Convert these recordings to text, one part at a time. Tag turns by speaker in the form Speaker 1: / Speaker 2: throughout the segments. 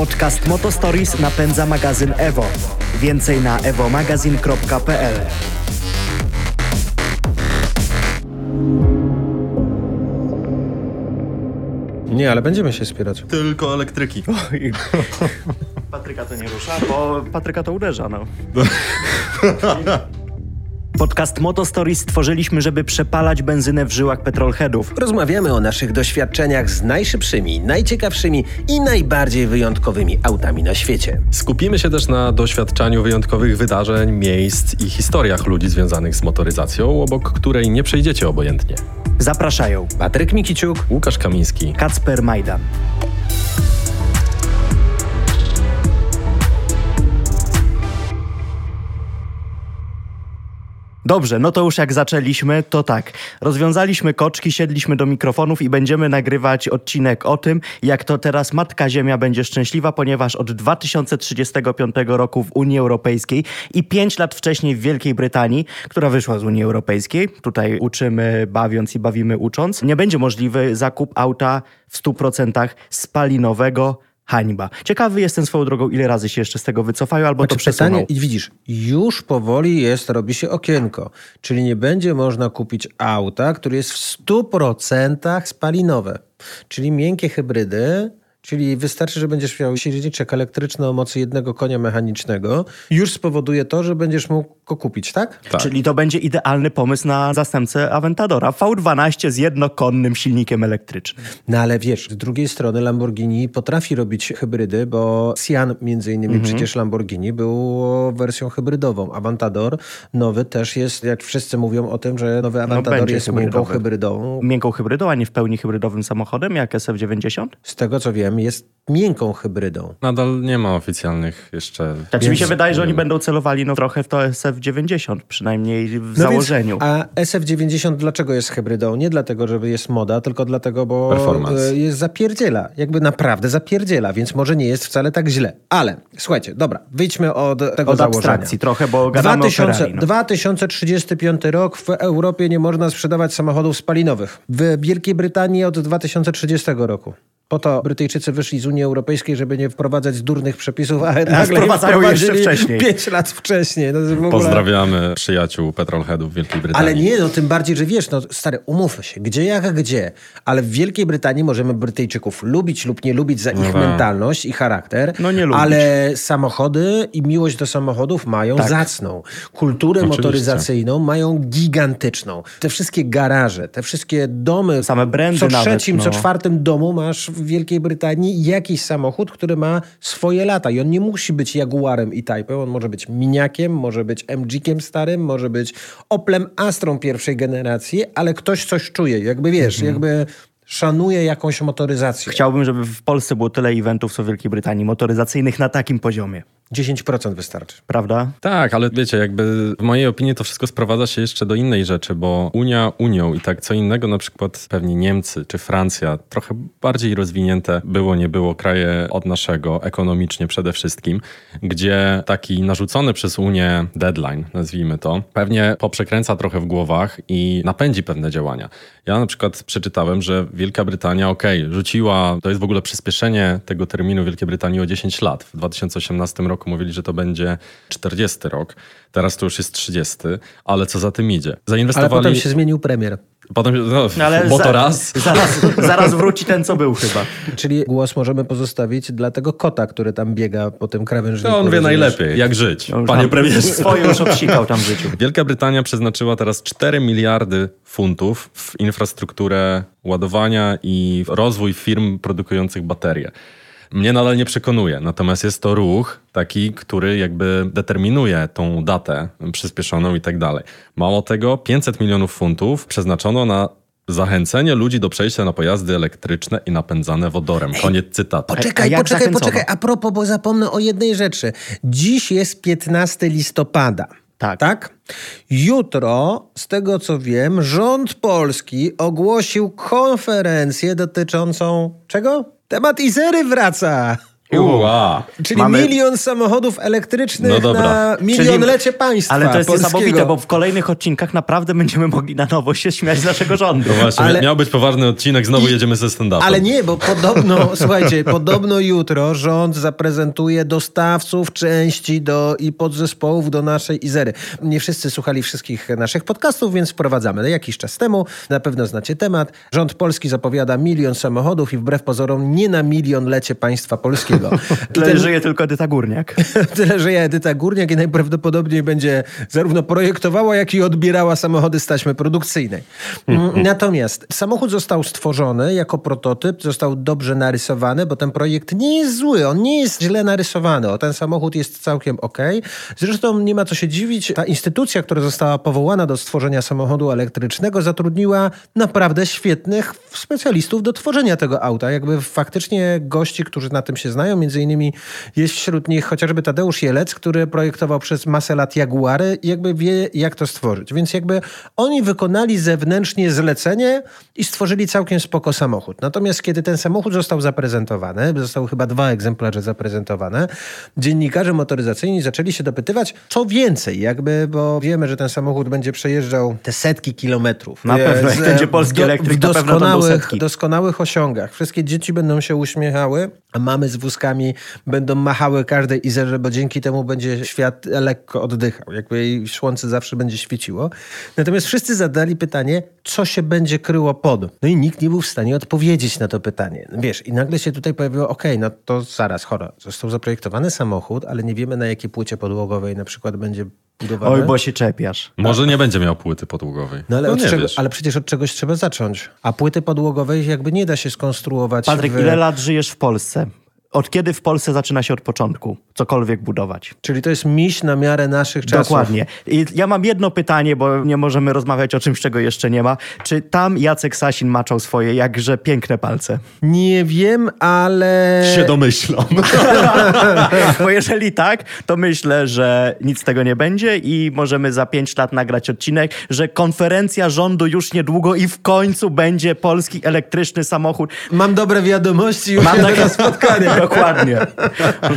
Speaker 1: Podcast Motostories napędza magazyn Evo. Więcej na evomagazin.pl.
Speaker 2: Nie, ale będziemy się wspierać.
Speaker 3: Tylko elektryki.
Speaker 1: Patryka to nie rusza, bo Patryka to uderza, no. Podcast Motostories stworzyliśmy, żeby przepalać benzynę w żyłach petrolheadów.
Speaker 2: Rozmawiamy o naszych doświadczeniach z najszybszymi, najciekawszymi i najbardziej wyjątkowymi autami na świecie.
Speaker 4: Skupimy się też na doświadczaniu wyjątkowych wydarzeń, miejsc i historiach ludzi związanych z motoryzacją, obok której nie przejdziecie obojętnie.
Speaker 1: Zapraszają
Speaker 2: Patryk Mikiciuk,
Speaker 4: Łukasz Kamiński.
Speaker 1: Kacper Majdan. Dobrze, no to już jak zaczęliśmy, to tak. Rozwiązaliśmy koczki, siedliśmy do mikrofonów i będziemy nagrywać odcinek o tym, jak to teraz Matka Ziemia będzie szczęśliwa, ponieważ od 2035 roku w Unii Europejskiej i 5 lat wcześniej w Wielkiej Brytanii, która wyszła z Unii Europejskiej, tutaj uczymy bawiąc i bawimy ucząc, nie będzie możliwy zakup auta w 100% spalinowego, hańba. Ciekawy jestem swoją drogą, ile razy się jeszcze z tego wycofają, albo to
Speaker 2: Znaczy
Speaker 1: przesuną.
Speaker 2: pytanie, i widzisz, już powoli jest, robi się okienko. Czyli nie będzie można kupić auta, które jest w 100% spalinowe. Czyli miękkie hybrydy, czyli wystarczy, że będziesz miał silniczek elektryczny o mocy jednego konia mechanicznego, już spowoduje to, że będziesz mógł go kupić, tak?
Speaker 4: Tak.
Speaker 1: Czyli to będzie idealny pomysł na zastępcę Aventadora. V12 z jednokonnym silnikiem elektrycznym.
Speaker 2: No ale wiesz, z drugiej strony Lamborghini potrafi robić hybrydy, bo Sian między innymi
Speaker 1: Mhm.
Speaker 2: przecież Lamborghini był wersją hybrydową. Aventador nowy też jest, jak wszyscy mówią o tym, że nowy Aventador
Speaker 1: No
Speaker 2: jest miękką
Speaker 1: hybrydowy.
Speaker 2: hybrydą.
Speaker 1: Miękką hybrydą, a nie w pełni hybrydowym samochodem, jak SF90?
Speaker 2: Z tego co wiem, jest miękką hybrydą.
Speaker 4: Nadal nie ma oficjalnych jeszcze.
Speaker 1: Znaczy mi się
Speaker 4: Więc-
Speaker 1: wydaje, że oni będą celowali no, trochę w to SF90, przynajmniej w
Speaker 2: No
Speaker 1: założeniu.
Speaker 2: Więc, a SF90 dlaczego jest hybrydą? Nie dlatego, że jest moda, tylko dlatego, bo
Speaker 4: Performance.
Speaker 2: e, jest zapierdziela. Jakby naprawdę zapierdziela, więc może nie jest wcale tak źle. Ale słuchajcie, dobra, wyjdźmy od tego
Speaker 1: Od
Speaker 2: założenia.
Speaker 1: abstrakcji trochę, bo gadamy
Speaker 2: 2000,
Speaker 1: o Ferrari. No.
Speaker 2: 2035 rok w Europie nie można sprzedawać samochodów spalinowych. W Wielkiej Brytanii od 2030 roku. Po to Brytyjczycy wyszli z Unii Europejskiej, żeby nie wprowadzać durnych przepisów, a nagle je
Speaker 1: wprowadzają jeszcze wcześniej.
Speaker 2: 5 lat wcześniej. No, ogóle...
Speaker 4: Pozdrawiamy przyjaciół petrolheadów w Wielkiej Brytanii.
Speaker 2: Ale nie, no tym bardziej, że wiesz, no stary, umówmy się, gdzie jak gdzie, ale w Wielkiej Brytanii możemy Brytyjczyków lubić lub nie lubić za ich
Speaker 4: tak.
Speaker 2: mentalność i charakter,
Speaker 1: No nie lubić.
Speaker 2: ale samochody i miłość do samochodów mają
Speaker 1: Tak.
Speaker 2: zacną. Kulturę
Speaker 4: Oczywiście.
Speaker 2: motoryzacyjną mają gigantyczną. Te wszystkie garaże, te wszystkie domy,
Speaker 1: Same brandy
Speaker 2: co
Speaker 1: nawet,
Speaker 2: trzecim,
Speaker 1: no.
Speaker 2: co czwartym domu masz w Wielkiej Brytanii jakiś samochód, który ma swoje lata i on nie musi być Jaguarem i Typem, on może być Miniakiem, może być MG-kiem starym, może być Oplem Astrą pierwszej generacji, ale ktoś coś czuje, jakby wiesz,
Speaker 1: Mhm.
Speaker 2: jakby szanuje jakąś motoryzację.
Speaker 1: Chciałbym, żeby w Polsce było tyle eventów, co w Wielkiej Brytanii, motoryzacyjnych na takim poziomie.
Speaker 2: 10% wystarczy.
Speaker 1: Prawda?
Speaker 4: Tak, ale wiecie, jakby w mojej opinii to wszystko sprowadza się jeszcze do innej rzeczy, bo Unia Unią i tak co innego na przykład pewnie Niemcy czy Francja, trochę bardziej rozwinięte było, nie było kraje od naszego, ekonomicznie przede wszystkim, gdzie taki narzucony przez Unię deadline, nazwijmy to, pewnie poprzekręca trochę w głowach i napędzi pewne działania. Ja na przykład przeczytałem, że Wielka Brytania, okej, rzuciła, to jest w ogóle przyspieszenie tego terminu Wielkiej Brytanii o 10 lat. W 2018 roku mówili, że to będzie 40 rok, teraz to już jest 30, ale co za tym idzie?
Speaker 2: Ale
Speaker 4: Zainwestowali...
Speaker 2: potem się zmienił premier.
Speaker 4: Potem, no,
Speaker 1: Ale
Speaker 4: bo
Speaker 1: za-
Speaker 4: to raz.
Speaker 1: Zaraz, zaraz wróci ten, co był chyba.
Speaker 2: Czyli głos możemy pozostawić dla tego kota, który tam biega po tym krawężniku.
Speaker 4: To on wie najlepiej, jak żyć,
Speaker 1: No już
Speaker 4: panie
Speaker 1: tam
Speaker 4: premierze.
Speaker 1: Swoje już obsikał tam w życiu.
Speaker 4: Wielka Brytania przeznaczyła teraz 4 miliardy funtów w infrastrukturę ładowania i w rozwój firm produkujących baterie. Mnie nadal nie przekonuje, natomiast jest to ruch taki, który jakby determinuje tą datę przyspieszoną i tak dalej. Mało tego, 500 milionów funtów przeznaczono na zachęcenie ludzi do przejścia na pojazdy elektryczne i napędzane wodorem. Koniec cytatu.
Speaker 1: A
Speaker 2: Poczekaj,
Speaker 1: jak
Speaker 2: poczekaj,
Speaker 1: zachęcono?
Speaker 2: poczekaj. A propos, bo zapomnę o jednej rzeczy. Dziś jest 15 listopada.
Speaker 1: Tak.
Speaker 2: Tak? Jutro, z tego co wiem, rząd polski ogłosił konferencję dotyczącą czego? Temat Izery wraca.
Speaker 4: Uła.
Speaker 2: Czyli
Speaker 1: Mamy-
Speaker 2: milion samochodów elektrycznych
Speaker 4: No
Speaker 2: na milionlecie państwa
Speaker 1: Ale to jest
Speaker 2: polskiego.
Speaker 1: niesamowite, bo w kolejnych odcinkach naprawdę będziemy mogli na nowo się śmiać z naszego rządu.
Speaker 4: No właśnie,
Speaker 2: Ale-
Speaker 4: miał być poważny odcinek, znowu jedziemy ze stand-upem.
Speaker 2: Ale nie, bo podobno, słuchajcie, podobno jutro rząd zaprezentuje dostawców części do, i podzespołów do naszej Izery. Nie wszyscy słuchali wszystkich naszych podcastów, więc wprowadzamy. Jakiś czas temu, na pewno znacie temat, rząd polski zapowiada milion samochodów i wbrew pozorom nie na milion lecie państwa polskiego. I
Speaker 1: Tyle
Speaker 2: ten-
Speaker 1: żyje tylko Edyta Górniak.
Speaker 2: Tyle, że ja Edyta Górniak i najprawdopodobniej będzie zarówno projektowała, jak i odbierała samochody z taśmy produkcyjnej. Mm, Natomiast samochód został stworzony jako prototyp, został dobrze narysowany, bo ten projekt nie jest zły, on nie jest źle narysowany. O, ten samochód jest całkiem ok. Zresztą nie ma co się dziwić, ta instytucja, która została powołana do stworzenia samochodu elektrycznego, zatrudniła naprawdę świetnych specjalistów do tworzenia tego auta. Jakby faktycznie gości, którzy na tym się znają, między innymi jest wśród nich chociażby Tadeusz Jelec, który projektował przez masę lat Jaguary i jakby wie, jak to stworzyć. Więc jakby oni wykonali zewnętrznie zlecenie i stworzyli całkiem spoko samochód. Natomiast kiedy ten samochód został zaprezentowany, zostały chyba dwa egzemplarze zaprezentowane, dziennikarze motoryzacyjni zaczęli się dopytywać, co więcej, jakby, bo wiemy, że ten samochód będzie przejeżdżał te setki kilometrów.
Speaker 1: Na pewno, jak
Speaker 2: Z-
Speaker 1: będzie polski
Speaker 2: w
Speaker 1: elektryk,
Speaker 2: w doskonałych, doskonałych osiągach. Wszystkie dzieci będą się uśmiechały, a mamy z będą machały każdej Izerze, bo dzięki temu będzie świat lekko oddychał. Jakby jej słońce zawsze będzie świeciło. Natomiast wszyscy zadali pytanie, co się będzie kryło pod. No i nikt nie był w stanie odpowiedzieć na to pytanie. Wiesz, i nagle się tutaj pojawiło, okej, no to zaraz, chora, został zaprojektowany samochód, ale nie wiemy na jakiej płycie podłogowej na przykład będzie budowany.
Speaker 1: Oj, bo się czepiasz.
Speaker 4: Może nie będzie miał płyty podłogowej.
Speaker 2: No ale,
Speaker 4: no
Speaker 2: czego, ale przecież od czegoś trzeba zacząć. A płyty podłogowej jakby nie da się skonstruować.
Speaker 1: Patryk,
Speaker 2: w...
Speaker 1: ile lat żyjesz w Polsce? Od kiedy w Polsce zaczyna się od początku cokolwiek budować?
Speaker 2: Czyli to jest miś na miarę naszych czasów.
Speaker 1: Dokładnie. I ja mam jedno pytanie, bo nie możemy rozmawiać o czymś, czego jeszcze nie ma. Czy tam Jacek Sasin maczał swoje jakże piękne palce?
Speaker 2: Nie wiem, ale...
Speaker 4: Się domyślam.
Speaker 1: Bo jeżeli tak, to myślę, że nic z tego nie będzie i możemy za pięć lat nagrać odcinek, że konferencja rządu już niedługo i w końcu będzie polski elektryczny samochód.
Speaker 2: Mam dobre wiadomości już
Speaker 1: Mam
Speaker 2: jadę
Speaker 1: takie
Speaker 2: na spotkanie.
Speaker 1: Dokładnie.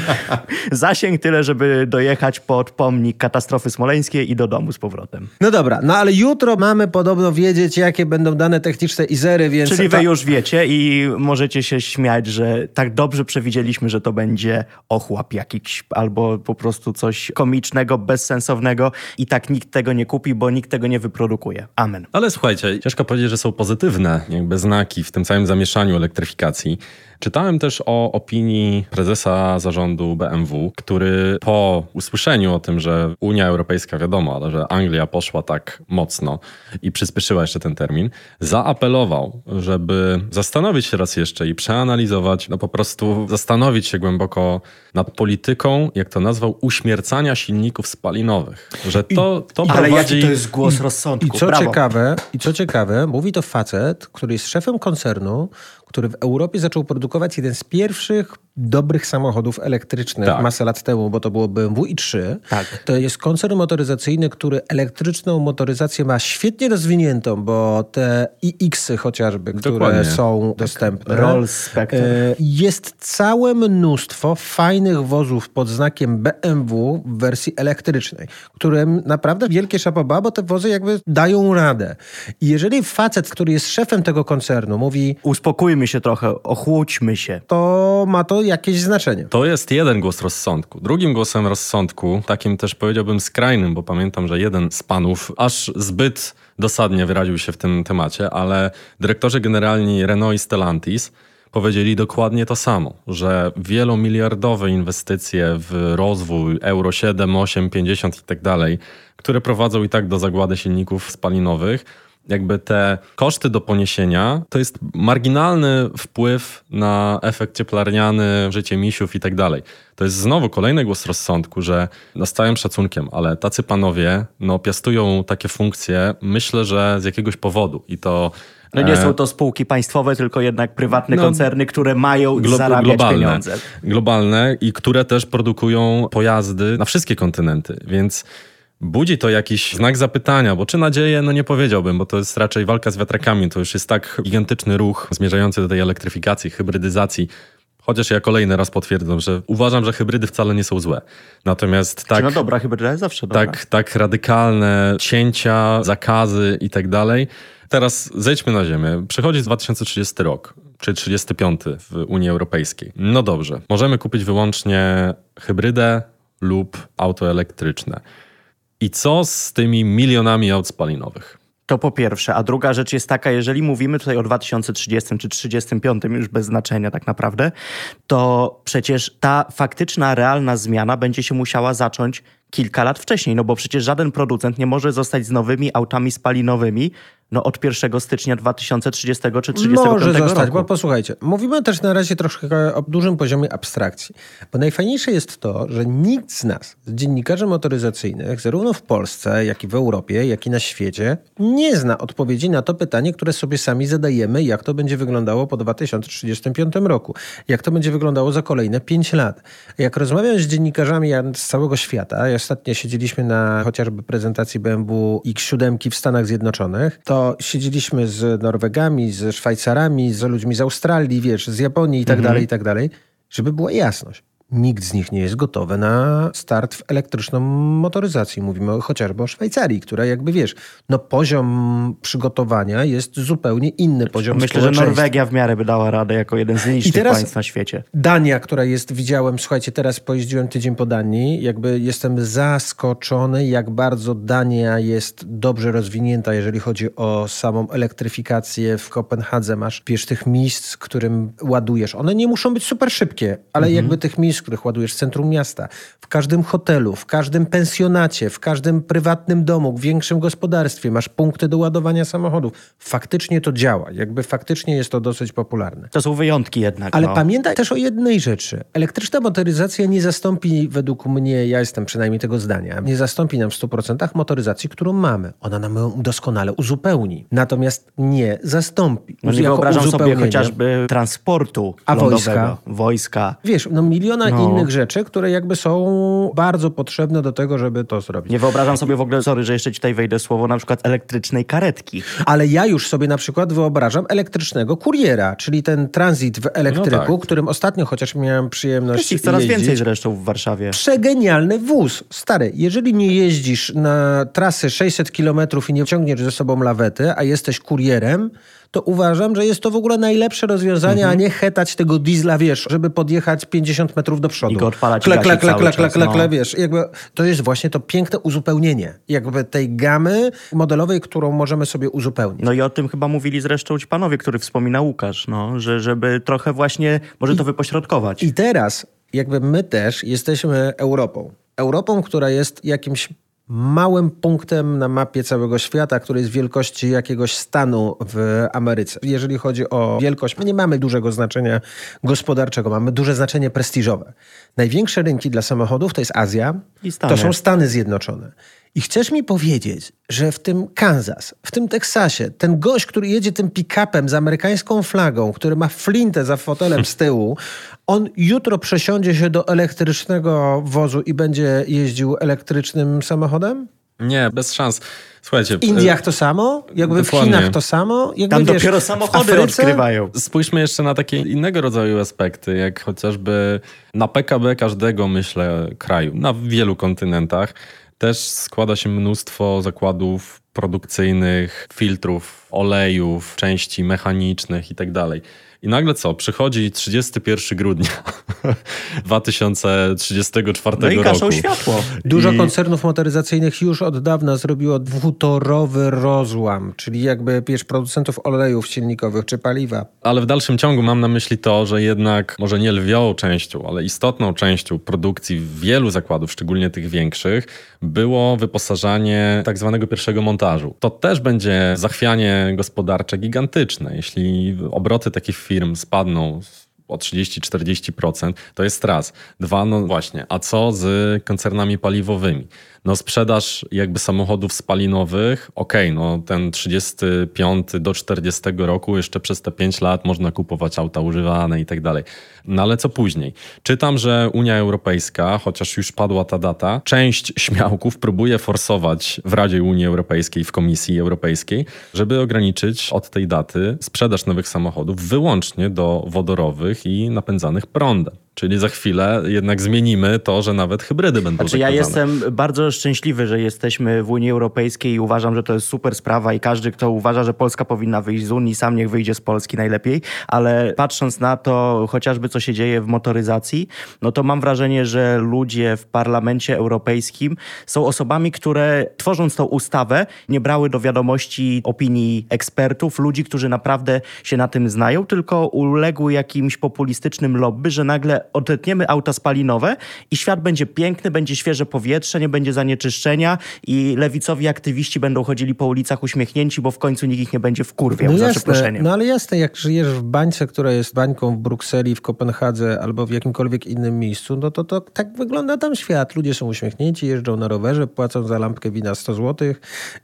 Speaker 1: Zasięg tyle, żeby dojechać pod pomnik katastrofy smoleńskiej i do domu z powrotem.
Speaker 2: No dobra, no ale jutro mamy podobno wiedzieć, jakie będą dane techniczne Izery, więc...
Speaker 1: Czyli wy już wiecie i możecie się śmiać, że tak dobrze przewidzieliśmy, że to będzie ochłap jakiś albo po prostu coś komicznego, bezsensownego i tak nikt tego nie kupi, bo nikt tego nie wyprodukuje. Amen.
Speaker 4: Ale słuchajcie, ciężko powiedzieć, że są pozytywne jakby znaki w tym całym zamieszaniu elektryfikacji. Czytałem też o opinii prezesa zarządu BMW, który po usłyszeniu o tym, że Unia Europejska wiadomo, ale że Anglia poszła tak mocno i przyspieszyła jeszcze ten termin, zaapelował, żeby zastanowić się raz jeszcze i przeanalizować, no po prostu zastanowić się głęboko nad polityką, jak to nazwał, uśmiercania silników spalinowych. Że to, to
Speaker 1: Ale
Speaker 4: prowadzi...
Speaker 1: jaki to jest głos rozsądku.
Speaker 2: I co,
Speaker 1: Brawo.
Speaker 2: ciekawe, I co ciekawe, mówi to facet, który jest szefem koncernu, który w Europie zaczął produkować jeden z pierwszych dobrych samochodów elektrycznych
Speaker 4: Tak.
Speaker 2: masę lat temu, bo to było BMW i3.
Speaker 1: Tak.
Speaker 2: To jest koncern motoryzacyjny, który elektryczną motoryzację ma świetnie rozwiniętą, bo te iX-y chociażby, które
Speaker 4: Dokładnie.
Speaker 2: są dostępne.
Speaker 1: Rolls Spectre.
Speaker 2: E, Jest całe mnóstwo fajnych wozów pod znakiem BMW w wersji elektrycznej, którym naprawdę wielkie szapoba, bo te wozy jakby dają radę. I jeżeli facet, który jest szefem tego koncernu mówi,
Speaker 1: Uspokójmy się trochę, ochłódźmy się.
Speaker 2: to ma to jakieś znaczenie.
Speaker 4: To jest jeden głos rozsądku. Drugim głosem rozsądku, takim też powiedziałbym skrajnym, bo pamiętam, że jeden z panów aż zbyt dosadnie wyraził się w tym temacie, ale dyrektorzy generalni Renault i Stellantis powiedzieli dokładnie to samo, że wielomiliardowe inwestycje w rozwój Euro 7, 8, 50 i tak dalej, które prowadzą i tak do zagłady silników spalinowych, jakby te koszty do poniesienia to jest marginalny wpływ na efekt cieplarniany, życie misiów i tak dalej. To jest znowu kolejny głos rozsądku, że no z całym szacunkiem, ale tacy panowie no, piastują takie funkcje, myślę, że z jakiegoś powodu i to
Speaker 1: No nie
Speaker 4: e,
Speaker 1: są to spółki państwowe, tylko jednak prywatne
Speaker 4: No,
Speaker 1: koncerny, które mają
Speaker 4: glo-
Speaker 1: zarabiać
Speaker 4: globalne,
Speaker 1: pieniądze.
Speaker 4: globalne i które też produkują pojazdy na wszystkie kontynenty, więc budzi to jakiś znak zapytania, bo czy nadzieję, no nie powiedziałbym, bo to jest raczej walka z wiatrakami, to już jest tak gigantyczny ruch zmierzający do tej elektryfikacji, hybrydyzacji, Chociaż ja kolejny raz potwierdzam, że uważam, że hybrydy wcale nie są złe. Natomiast tak,
Speaker 1: no dobra, hybryda jest zawsze dobra.
Speaker 4: tak, tak radykalne cięcia, zakazy i tak dalej. Teraz zejdźmy na ziemię. Przychodzi 2030 rok, czy 35 w Unii Europejskiej. No dobrze, możemy kupić wyłącznie hybrydę lub auto elektryczne. I co z tymi milionami aut spalinowych?
Speaker 1: To po pierwsze. A druga rzecz jest taka, jeżeli mówimy tutaj o 2030 czy 35, już bez znaczenia tak naprawdę, to przecież ta faktyczna, realna zmiana będzie się musiała zacząć kilka lat wcześniej, no bo przecież żaden producent nie może zostać z nowymi autami spalinowymi no od 1 stycznia 2030 czy 35
Speaker 2: Może zostać,
Speaker 1: roku.
Speaker 2: bo posłuchajcie, mówimy też na razie troszkę o dużym poziomie abstrakcji, bo najfajniejsze jest to, że nikt z nas, z dziennikarzy motoryzacyjnych, zarówno w Polsce, jak i w Europie, jak i na świecie, nie zna odpowiedzi na to pytanie, które sobie sami zadajemy, jak to będzie wyglądało po 2035 roku, jak to będzie wyglądało za kolejne 5 lat. Jak rozmawiam z dziennikarzami z całego świata, ostatnio siedzieliśmy na chociażby prezentacji BMW X7 w Stanach Zjednoczonych, to siedzieliśmy z Norwegami, z Szwajcarami, z ludźmi z Australii, wiesz, z Japonii i tak
Speaker 1: Mhm.
Speaker 2: dalej, i tak dalej, żeby była jasność. Nikt z nich nie jest gotowy na start w elektryczną motoryzacji. Mówimy chociażby o Szwajcarii, która jakby wiesz, no poziom przygotowania jest zupełnie inny poziom
Speaker 1: Myślę, że. Norwegia w miarę by dała radę jako jeden z nielicznych państw na świecie.
Speaker 2: Dania, która jest, widziałem, słuchajcie, teraz pojeździłem tydzień po Danii, jakby jestem zaskoczony, jak bardzo Dania jest dobrze rozwinięta, jeżeli chodzi o samą elektryfikację. W Kopenhadze masz, wiesz, tych miejsc, którym ładujesz. One nie muszą być super szybkie, ale jakby tych miejsc, których ładujesz w centrum miasta, w każdym hotelu, w każdym pensjonacie, w każdym prywatnym domu, w większym gospodarstwie masz punkty do ładowania samochodów. Faktycznie to działa, jakby faktycznie jest to dosyć popularne.
Speaker 1: To są wyjątki jednak.
Speaker 2: Ale
Speaker 1: no.
Speaker 2: pamiętaj też o jednej rzeczy. Elektryczna motoryzacja nie zastąpi, według mnie, ja jestem przynajmniej tego zdania, nie zastąpi nam w 100% motoryzacji, którą mamy. Ona nam ją doskonale uzupełni. Natomiast nie zastąpi.
Speaker 1: No nie wyobrażam sobie chociażby transportu
Speaker 2: A
Speaker 1: lądowego,
Speaker 2: wojska?
Speaker 1: wojska.
Speaker 2: Wiesz, no miliona
Speaker 1: No.
Speaker 2: innych rzeczy, które jakby są bardzo potrzebne do tego, żeby to zrobić.
Speaker 1: Nie wyobrażam sobie w ogóle, sorry, że jeszcze ci tutaj wejdę słowo, na przykład elektrycznej karetki.
Speaker 2: Ale ja już sobie na przykład wyobrażam elektrycznego kuriera, czyli ten transit w elektryku,
Speaker 4: No tak.
Speaker 2: którym ostatnio chociaż miałem przyjemność
Speaker 1: Jest ich coraz
Speaker 2: jeździć.
Speaker 1: więcej zresztą w Warszawie.
Speaker 2: Przegenialny wóz. Stary, jeżeli nie jeździsz na trasy 600 km i nie ciągniesz ze sobą lawety, a jesteś kurierem, to uważam, że jest to w ogóle najlepsze rozwiązanie,
Speaker 1: Mhm.
Speaker 2: a nie hetać tego diesla, wiesz, żeby podjechać 50 metrów do przodu.
Speaker 1: I go odpalać
Speaker 2: kle, kle, kle, kle, kle, kle, kle, wiesz. Jakby to jest właśnie to piękne uzupełnienie jakby tej gamy modelowej, którą możemy sobie uzupełnić.
Speaker 1: No i o tym chyba mówili zresztą ci panowie, który wspominał Łukasz, no, że żeby trochę właśnie, może to wypośrodkować.
Speaker 2: I teraz jakby my też jesteśmy Europą. Europą, która jest jakimś małym punktem na mapie całego świata, który jest wielkości jakiegoś stanu w Ameryce. Jeżeli chodzi o wielkość, my nie mamy dużego znaczenia gospodarczego, mamy duże znaczenie prestiżowe. Największe rynki dla samochodów to jest Azja, to są Stany Zjednoczone. I chcesz mi powiedzieć, że w tym Kansas, w tym Teksasie, ten gość, który jedzie tym pick-upem z amerykańską flagą, który ma flintę za fotelem z tyłu, on jutro przesiądzie się do elektrycznego wozu i będzie jeździł elektrycznym samochodem?
Speaker 4: Nie, bez szans. Słuchajcie.
Speaker 2: W Indiach to samo? Jakby w
Speaker 4: Dokładnie.
Speaker 2: Chinach to samo? Jakby,
Speaker 1: Tam
Speaker 2: wiesz,
Speaker 1: dopiero
Speaker 2: w
Speaker 1: samochody odkrywają.
Speaker 4: Spójrzmy jeszcze na takie innego rodzaju aspekty, jak chociażby na PKB każdego, myślę, kraju, na wielu kontynentach też składa się mnóstwo zakładów produkcyjnych, filtrów, olejów, części mechanicznych i tak. I nagle co? Przychodzi 31 grudnia 2034
Speaker 1: No i
Speaker 4: roku.
Speaker 1: światło.
Speaker 2: Dużo
Speaker 4: I-
Speaker 2: koncernów motoryzacyjnych już od dawna zrobiło dwutorowy rozłam, czyli jakby wiesz, producentów olejów silnikowych czy paliwa.
Speaker 4: Ale w dalszym ciągu mam na myśli to, że jednak może nie lwią częścią, ale istotną częścią produkcji wielu zakładów, szczególnie tych większych, było wyposażanie tak zwanego pierwszego montażu. To też będzie zachwianie gospodarcze gigantyczne. Jeśli obroty takich firm spadną o 30-40%, to jest raz. Dwa, no właśnie, a co z koncernami paliwowymi? No sprzedaż jakby samochodów spalinowych, okej, okay, no ten 35 do 40 roku jeszcze przez te 5 lat można kupować auta używane i tak dalej. No ale co później? Czytam, że Unia Europejska, chociaż już padła ta data, część śmiałków próbuje forsować w Radzie Unii Europejskiej, w Komisji Europejskiej, żeby ograniczyć od tej daty sprzedaż nowych samochodów wyłącznie do wodorowych i napędzanych prądem. Czyli za chwilę jednak zmienimy to, że nawet hybrydy będą
Speaker 1: Znaczy ja jestem bardzo szczęśliwy, że jesteśmy w Unii Europejskiej i uważam, że to jest super sprawa i każdy, kto uważa, że Polska powinna wyjść z Unii, sam niech wyjdzie z Polski najlepiej, ale patrząc na to chociażby co się dzieje w motoryzacji, no to mam wrażenie, że ludzie w Parlamencie Europejskim są osobami, które tworząc tą ustawę nie brały do wiadomości opinii ekspertów, ludzi, którzy naprawdę się na tym znają, tylko uległy jakimś populistycznym lobby, że nagle odetniemy auta spalinowe i świat będzie piękny, będzie świeże powietrze, nie będzie zanieczyszczenia i lewicowi aktywiści będą chodzili po ulicach uśmiechnięci, bo w końcu nikt ich nie będzie wkurwiał,
Speaker 2: no
Speaker 1: za przeproszeniem.
Speaker 2: No ale jasne, jak żyjesz w bańce, która jest bańką w Brukseli, w Kopenhadze albo w jakimkolwiek innym miejscu, no to, to tak wygląda tam świat. Ludzie są uśmiechnięci, jeżdżą na rowerze, płacą za lampkę wina 100 zł.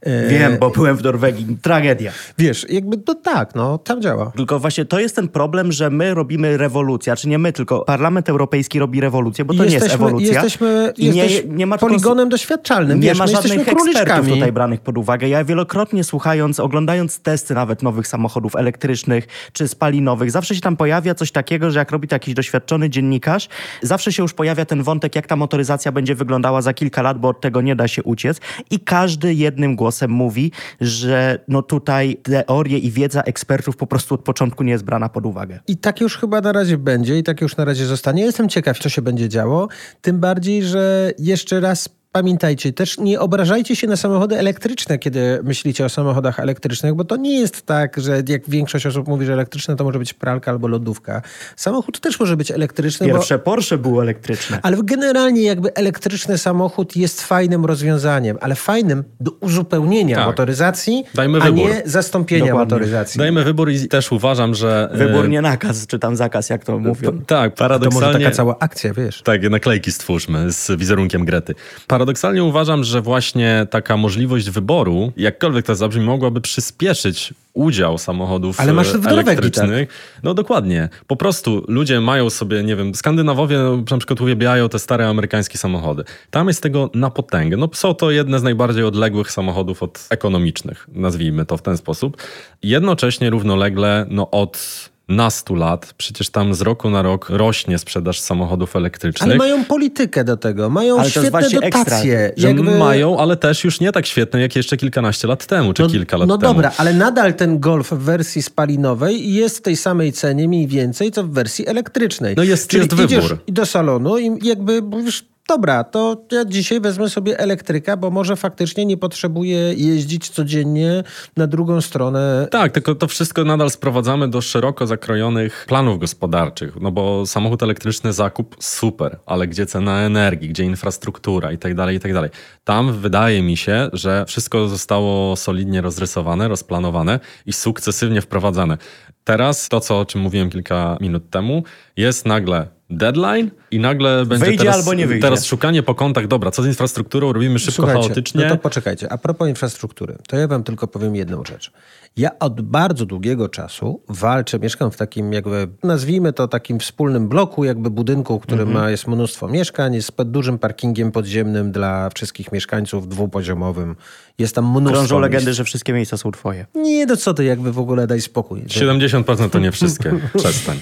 Speaker 1: E, Wiem, bo byłem w Norwegii. Tragedia.
Speaker 2: Wiesz, jakby to tak, no, tam działa.
Speaker 1: Tylko właśnie to jest ten problem, że my robimy rewolucję, czy nie my, tylko Parlament Europejski robi rewolucję, bo to
Speaker 2: jesteśmy,
Speaker 1: nie jest ewolucja.
Speaker 2: Jesteśmy, I nie, nie ma poligonem doświadczalnym.
Speaker 1: Nie
Speaker 2: Wiesz,
Speaker 1: ma żadnych ekspertów
Speaker 2: tutaj
Speaker 1: tutaj branych pod uwagę. Ja wielokrotnie słuchając, oglądając testy nawet nowych samochodów elektrycznych czy spalinowych, zawsze się tam pojawia coś takiego, że jak robi to jakiś doświadczony dziennikarz, zawsze się już pojawia ten wątek, jak ta motoryzacja będzie wyglądała za kilka lat, bo od tego nie da się uciec. I każdy jednym głosem mówi, że no tutaj teorie i wiedza ekspertów po prostu od początku nie jest brana pod uwagę.
Speaker 2: I tak już chyba na razie będzie i tak już na razie zostanie. Jestem ciekaw, co się będzie działo. Tym bardziej, że jeszcze raz Pamiętajcie, też nie obrażajcie się na samochody elektryczne, kiedy myślicie o samochodach elektrycznych, bo to nie jest tak, że jak większość osób mówi, że elektryczne to może być pralka albo lodówka. Samochód też może być elektryczny.
Speaker 1: Pierwsze
Speaker 2: bo...
Speaker 1: Porsche było elektryczne.
Speaker 2: Ale generalnie jakby elektryczny samochód jest fajnym rozwiązaniem, ale fajnym do uzupełnienia tak. motoryzacji, Dajmy a wybór. nie zastąpienia Dokładnie. motoryzacji.
Speaker 4: Dajmy wybór i też uważam, że...
Speaker 1: Wybór e, nie nakaz, czy tam zakaz, jak to mówią.
Speaker 4: tak, paradoksalnie...
Speaker 2: To może taka cała akcja, wiesz.
Speaker 4: Tak, naklejki stwórzmy z wizerunkiem Grety paradoksalnie uważam, że właśnie taka możliwość wyboru, jakkolwiek to zabrzmi, mogłaby przyspieszyć udział samochodów Ale masz tak? elektrycznych. Tak. No dokładnie. Po prostu ludzie mają sobie, nie wiem, Skandynawowie na przykład uwielbiają te stare amerykańskie samochody. Tam jest tego na potęgę. No są to jedne z najbardziej odległych samochodów od ekonomicznych, nazwijmy to w ten sposób. Jednocześnie równolegle no od nastu lat. Przecież tam z roku na rok rośnie sprzedaż samochodów elektrycznych.
Speaker 2: Ale mają politykę do tego, mają ale świetne dotacje.
Speaker 4: Jakby... Mają, ale też już nie tak świetne jak jeszcze kilkanaście lat temu, czy
Speaker 2: no,
Speaker 4: kilka lat
Speaker 2: no
Speaker 4: temu.
Speaker 2: No dobra, ale nadal ten Golf w wersji spalinowej jest w tej samej cenie mniej więcej, co w wersji elektrycznej.
Speaker 4: No jest, Czyli jest wybór.
Speaker 2: do salonu i jakby mówisz, dobra, to ja dzisiaj wezmę sobie elektryka, bo może faktycznie nie potrzebuję jeździć codziennie na drugą stronę.
Speaker 4: Tak, tylko to wszystko nadal sprowadzamy do szeroko zakrojonych planów gospodarczych, no bo samochód elektryczny zakup super, ale gdzie cena energii, gdzie infrastruktura i tak dalej, i tak dalej. Tam wydaje mi się, że wszystko zostało solidnie rozrysowane, rozplanowane i sukcesywnie wprowadzane. Teraz to, co, o czym mówiłem kilka minut temu, jest nagle deadline i nagle będzie
Speaker 1: wyjdzie
Speaker 4: teraz,
Speaker 1: albo nie wyjdzie.
Speaker 4: teraz szukanie po kątach, dobra, co z infrastrukturą, robimy szybko, Słuchajcie, chaotycznie.
Speaker 2: No to poczekajcie, a propos infrastruktury, to ja wam tylko powiem jedną rzecz. Ja od bardzo długiego czasu walczę, mieszkam w takim jakby, nazwijmy to takim wspólnym bloku, jakby budynku, który mhm. ma, jest mnóstwo mieszkań, jest pod dużym parkingiem podziemnym dla wszystkich mieszkańców, dwupoziomowym. Jest tam mnóstwo
Speaker 1: Krążą legendy, że wszystkie miejsca są twoje.
Speaker 2: Nie, no co ty, jakby w ogóle daj spokój.
Speaker 4: 70% to nie wszystkie. Przestań.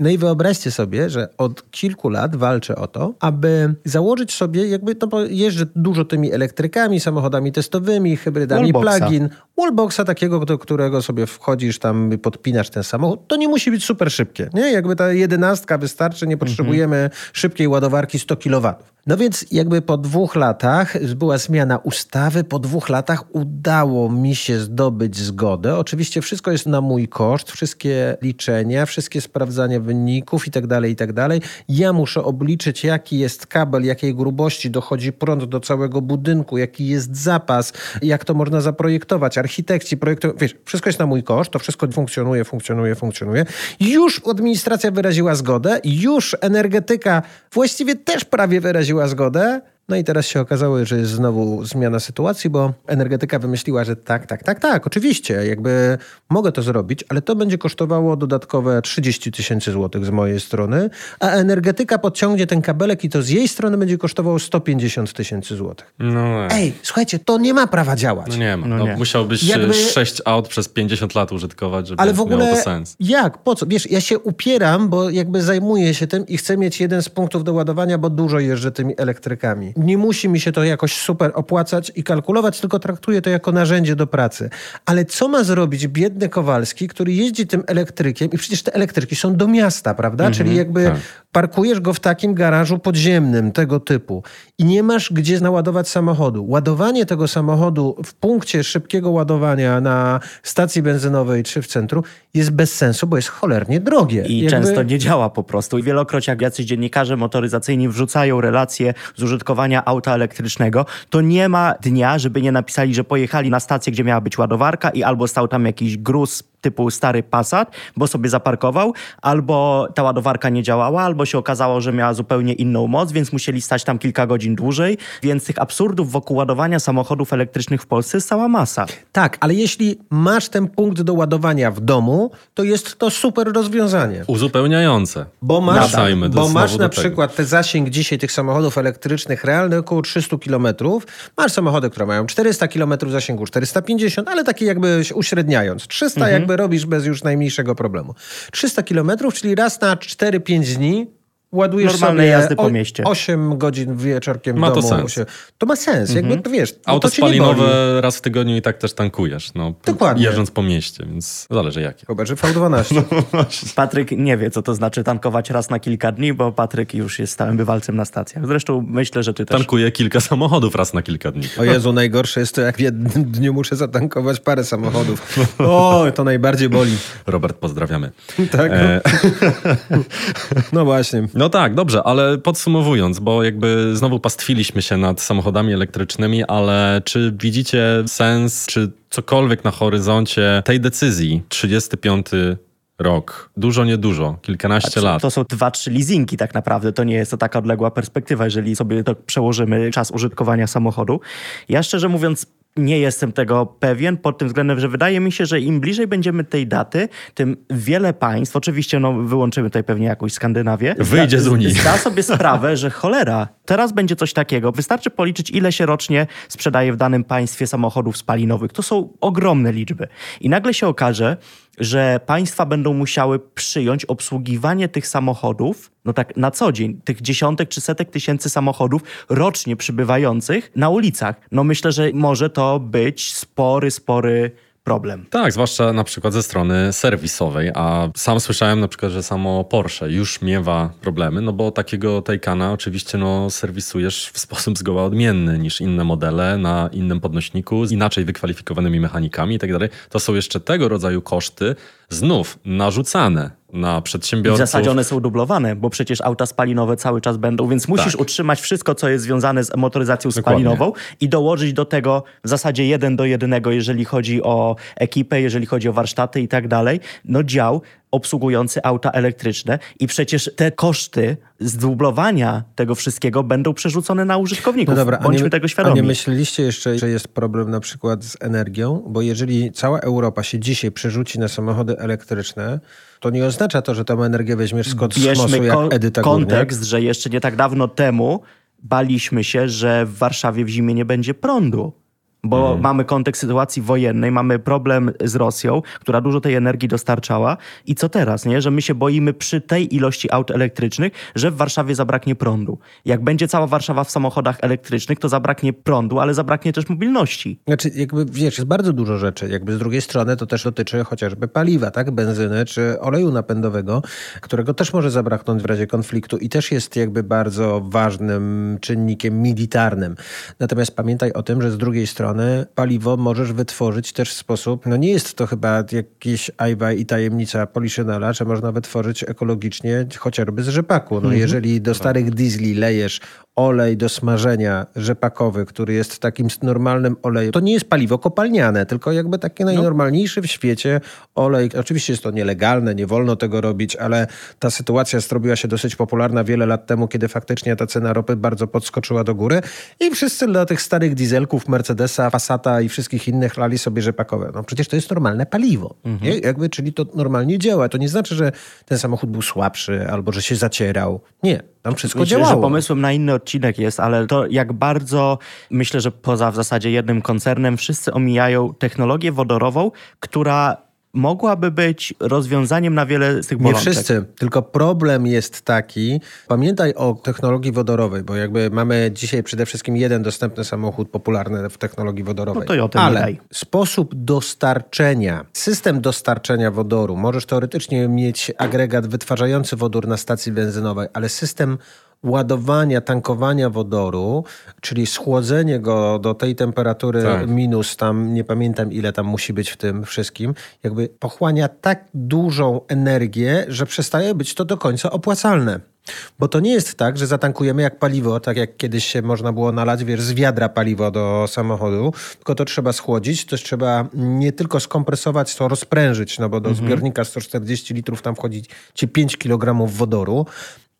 Speaker 2: No i wyobraźcie sobie, że od kilku lat walczę o to, aby założyć sobie, jakby, no bo jeżdżę dużo tymi elektrykami, samochodami testowymi, hybrydami Wallboxa. plug-in, wallboxa takiego, do którego sobie wchodzisz tam, podpinasz ten samochód, to nie musi być super szybkie, nie? Jakby ta jedenastka wystarczy, nie potrzebujemy mhm. szybkiej ładowarki 100 kW. No więc jakby po dwóch latach była zmiana ustawy, po dwóch latach udało mi się zdobyć zgodę. Oczywiście wszystko jest na mój koszt, wszystkie liczenia, wszystkie sprawdzania wyników i tak dalej, i tak dalej. Ja muszę obliczyć, jaki jest kabel, jakiej grubości dochodzi prąd do całego budynku, jaki jest zapas, jak to można zaprojektować. Architekci projektują, wiesz, wszystko jest na mój koszt, to wszystko funkcjonuje, funkcjonuje, funkcjonuje. Już administracja wyraziła zgodę, już energetyka właściwie też prawie wyraziła zgodę, No i teraz się okazało, że jest znowu zmiana sytuacji, bo energetyka wymyśliła, że tak, tak, tak, tak, oczywiście, jakby mogę to zrobić, ale to będzie kosztowało dodatkowe 30 tysięcy złotych z mojej strony, a energetyka podciągnie ten kabelek i to z jej strony będzie kosztowało 150 tysięcy złotych.
Speaker 4: No, nie.
Speaker 2: Ej, słuchajcie, to nie ma prawa działać.
Speaker 4: no nie ma.
Speaker 1: No
Speaker 4: No
Speaker 1: nie.
Speaker 4: Musiałbyś
Speaker 2: Jakby-
Speaker 4: Jakby... 6 aut przez 50 lat użytkować, żeby
Speaker 2: Ale w ogóle
Speaker 4: miało to sens.
Speaker 2: jak? Po co? Wiesz, ja się upieram, bo jakby zajmuję się tym i chcę mieć jeden z punktów do ładowania, bo dużo jeżdżę tymi elektrykami. Nie musi mi się to jakoś super opłacać i kalkulować, tylko traktuję to jako narzędzie do pracy. Ale co ma zrobić biedny Kowalski, który jeździ tym elektrykiem i przecież te elektryki są do miasta, prawda? Czyli jakby
Speaker 4: tak.
Speaker 2: Parkujesz go w takim garażu podziemnym tego typu i nie masz gdzie naładować samochodu. Ładowanie tego samochodu w punkcie szybkiego ładowania na stacji benzynowej czy w centrum jest bez sensu, bo jest cholernie drogie.
Speaker 1: I
Speaker 2: Jakby-
Speaker 1: często nie działa po prostu. I wielokroć jak jacyś dziennikarze motoryzacyjni wrzucają relacje z użytkowania auta elektrycznego, to nie ma dnia, żeby nie napisali, że pojechali na stację, gdzie miała być ładowarka i albo stał tam jakiś gruz typu stary Passat, bo sobie zaparkował, albo ta ładowarka nie działała, albo się okazało, że miała zupełnie inną moc, więc musieli stać tam kilka godzin dłużej. Więc tych absurdów wokół ładowania samochodów elektrycznych w Polsce jest cała masa.
Speaker 2: Tak, ale jeśli masz ten punkt do ładowania w domu, to jest to super rozwiązanie.
Speaker 4: Uzupełniające.
Speaker 2: Bo masz, bo masz na przykład te zasięg dzisiaj tych samochodów elektrycznych realny około 300 km. Masz samochody, które mają 400 km zasięgu, 450, ale takie jakby uśredniając. 300
Speaker 4: Mhm.
Speaker 2: Jakby robisz bez już najmniejszego problemu. 300 km, czyli raz na 4-5 dni ładujesz
Speaker 1: Normalnej
Speaker 2: sobie
Speaker 1: jazdy po
Speaker 2: o-
Speaker 1: mieście.
Speaker 2: 8 godzin wieczorkiem
Speaker 4: Ma to
Speaker 2: domu.
Speaker 4: sens.
Speaker 2: Się- To ma sens. Jakby, to wiesz, no
Speaker 4: Auto
Speaker 2: to
Speaker 4: spalinowe raz w tygodniu i tak też tankujesz. No,
Speaker 2: Dokładnie.
Speaker 4: Jeżdżąc po mieście, więc zależy jakie.
Speaker 2: Chyba, że V12.
Speaker 1: Patryk nie wie, co to znaczy tankować raz na kilka dni, bo Patryk już jest stałym bywalcem na stacjach. Zresztą myślę, że ty też.
Speaker 4: Tankuję kilka samochodów raz na kilka dni.
Speaker 2: O Jezu, najgorsze jest to, jak w jednym dniu muszę zatankować parę samochodów. O, to najbardziej boli.
Speaker 4: Robert, pozdrawiamy.
Speaker 2: Tak?
Speaker 4: E,
Speaker 2: No właśnie.
Speaker 4: No tak, dobrze, ale podsumowując, bo jakby znowu pastwiliśmy się nad samochodami elektrycznymi, ale czy widzicie sens, czy cokolwiek na horyzoncie tej decyzji 35 rok? Dużo, niedużo, kilkanaście
Speaker 1: Znaczy,
Speaker 4: lat.
Speaker 1: To są dwa, trzy leasingi tak naprawdę. To nie jest to taka odległa perspektywa, jeżeli sobie to przełożymy czas użytkowania samochodu. Ja szczerze mówiąc nie jestem tego pewien pod tym względem, że wydaje mi się, że im bliżej będziemy tej daty, tym wiele państw, oczywiście no, wyłączymy tutaj pewnie jakąś Skandynawię,
Speaker 4: Wyjdzie z Unii.
Speaker 1: Zda sobie sprawę, że cholera, teraz będzie coś takiego. Wystarczy policzyć, ile się rocznie sprzedaje w danym państwie samochodów spalinowych. To są ogromne liczby. I nagle się okaże, że państwa będą musiały przyjąć obsługiwanie tych samochodów, no tak na co dzień, tych dziesiątek czy setek tysięcy samochodów rocznie przybywających na ulicach. No myślę, że może to być spory, spory problem.
Speaker 4: Tak, zwłaszcza na przykład ze strony serwisowej, a sam słyszałem na przykład, że samo Porsche już miewa problemy, no bo takiego Taycana oczywiście no, serwisujesz w sposób zgoła odmienny niż inne modele na innym podnośniku z inaczej wykwalifikowanymi mechanikami i tak. To są jeszcze tego rodzaju koszty znów narzucane na
Speaker 1: I w
Speaker 4: przedsiębiorców.
Speaker 1: zasadzie one są dublowane, bo przecież auta spalinowe cały czas będą, więc musisz
Speaker 4: Tak.
Speaker 1: utrzymać wszystko, co jest związane z motoryzacją
Speaker 4: Dokładnie.
Speaker 1: spalinową i dołożyć do tego w zasadzie jeden do jednego, jeżeli chodzi o ekipę, jeżeli chodzi o warsztaty i tak dalej, no dział obsługujący auta elektryczne i przecież te koszty zdublowania tego wszystkiego będą przerzucone na użytkowników.
Speaker 2: No dobra, a
Speaker 1: Bądźmy
Speaker 2: nie,
Speaker 1: tego
Speaker 2: a
Speaker 1: świadomi.
Speaker 2: nie myśleliście jeszcze, że jest problem na przykład z energią? Bo jeżeli cała Europa się dzisiaj przerzuci na samochody elektryczne, to nie oznacza to, że tą energię weźmiesz z kosmosu jak
Speaker 1: ko-
Speaker 2: Edyta Górniak.
Speaker 1: kontekst, że jeszcze nie tak dawno temu baliśmy się, że w Warszawie w zimie nie będzie prądu. Bo
Speaker 2: Mhm.
Speaker 1: mamy kontekst sytuacji wojennej, mamy problem z Rosją, która dużo tej energii dostarczała. I co teraz, nie? Że my się boimy przy tej ilości aut elektrycznych, że w Warszawie zabraknie prądu. Jak będzie cała Warszawa w samochodach elektrycznych, to zabraknie prądu, ale zabraknie też mobilności.
Speaker 2: Znaczy, jakby wiesz, jest bardzo dużo rzeczy. Jakby z drugiej strony to też dotyczy chociażby paliwa, tak? Benzyny czy oleju napędowego, którego też może zabraknąć w razie konfliktu i też jest jakby bardzo ważnym czynnikiem militarnym. Natomiast pamiętaj o tym, że z drugiej strony paliwo możesz wytworzyć też w sposób, no nie jest to chyba jakieś ajwa i tajemnica Poliszynela, że można wytworzyć ekologicznie chociażby z rzepaku. No jeżeli do starych diesli lejesz olej do smażenia rzepakowy, który jest takim normalnym olejem. To nie jest paliwo kopalniane, tylko jakby taki najnormalniejszy w świecie olej. Oczywiście jest to nielegalne, nie wolno tego robić, ale ta sytuacja zrobiła się dosyć popularna wiele lat temu, kiedy faktycznie ta cena ropy bardzo podskoczyła do góry i wszyscy dla tych starych dieselków, Mercedesa, Passata i wszystkich innych lali sobie rzepakowe. No przecież to jest normalne paliwo. Nie? Jakby, czyli to normalnie działa. To nie znaczy, że ten samochód był słabszy albo że się zacierał. Nie. Tam wszystko
Speaker 1: Myślę,
Speaker 2: działało.
Speaker 1: że pomysłem na inny odcinek jest, ale to jak bardzo, myślę, że poza w zasadzie jednym koncernem, wszyscy omijają technologię wodorową, która mogłaby być rozwiązaniem na wiele z tych
Speaker 2: Nie
Speaker 1: bolączek.
Speaker 2: wszyscy, tylko problem jest taki, pamiętaj o technologii wodorowej, bo jakby mamy dzisiaj przede wszystkim jeden dostępny samochód popularny w technologii wodorowej.
Speaker 1: No to i o tym
Speaker 2: Ale
Speaker 1: daj.
Speaker 2: sposób dostarczenia, system dostarczenia wodoru, możesz teoretycznie mieć agregat wytwarzający wodór na stacji benzynowej, ale system ładowania, tankowania wodoru, czyli schłodzenie go do tej temperatury
Speaker 4: Tak.
Speaker 2: minus tam, nie pamiętam ile tam musi być w tym wszystkim, jakby pochłania tak dużą energię, że przestaje być to do końca opłacalne. Bo to nie jest tak, że zatankujemy jak paliwo, tak jak kiedyś się można było nalać, wiesz, z wiadra paliwo do samochodu, tylko to trzeba schłodzić, to trzeba nie tylko skompresować, to rozprężyć, no bo do zbiornika 140 litrów tam wchodzi ci 5 kg wodoru.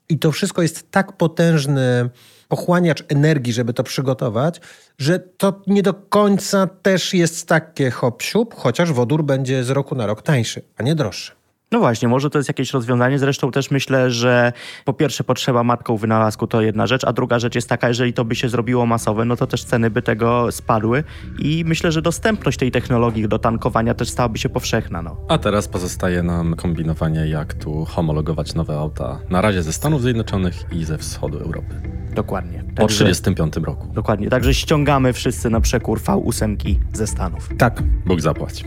Speaker 2: I to wszystko jest tak potężny pochłaniacz energii, żeby to przygotować, że to nie do końca też jest takie hop chociaż wodór będzie z roku na rok tańszy, a nie droższy.
Speaker 1: No właśnie, może to jest jakieś rozwiązanie. Zresztą też myślę, że po pierwsze potrzeba matką wynalazku to jedna rzecz, a druga rzecz jest taka, jeżeli to by się zrobiło masowe, no to też ceny by tego spadły i myślę, że dostępność tej technologii do tankowania też stałaby się powszechna. No.
Speaker 4: A teraz pozostaje nam kombinowanie, jak tu homologować nowe auta. Na razie ze Stanów Zjednoczonych i ze wschodu Europy.
Speaker 1: Dokładnie.
Speaker 4: Po
Speaker 1: Także-
Speaker 4: 35 roku.
Speaker 1: Dokładnie, także ściągamy wszyscy na przekór V8 ze Stanów.
Speaker 2: Tak.
Speaker 4: Bóg zapłać.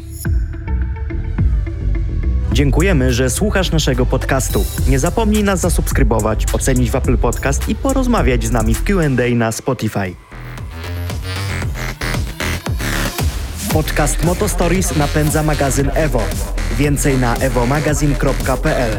Speaker 1: Dziękujemy, że słuchasz naszego podcastu. Nie zapomnij nas zasubskrybować, ocenić w Apple Podcast i porozmawiać z nami w Q&A na Spotify. Podcast Moto Stories napędza magazyn Evo. Więcej na evomagazine.pl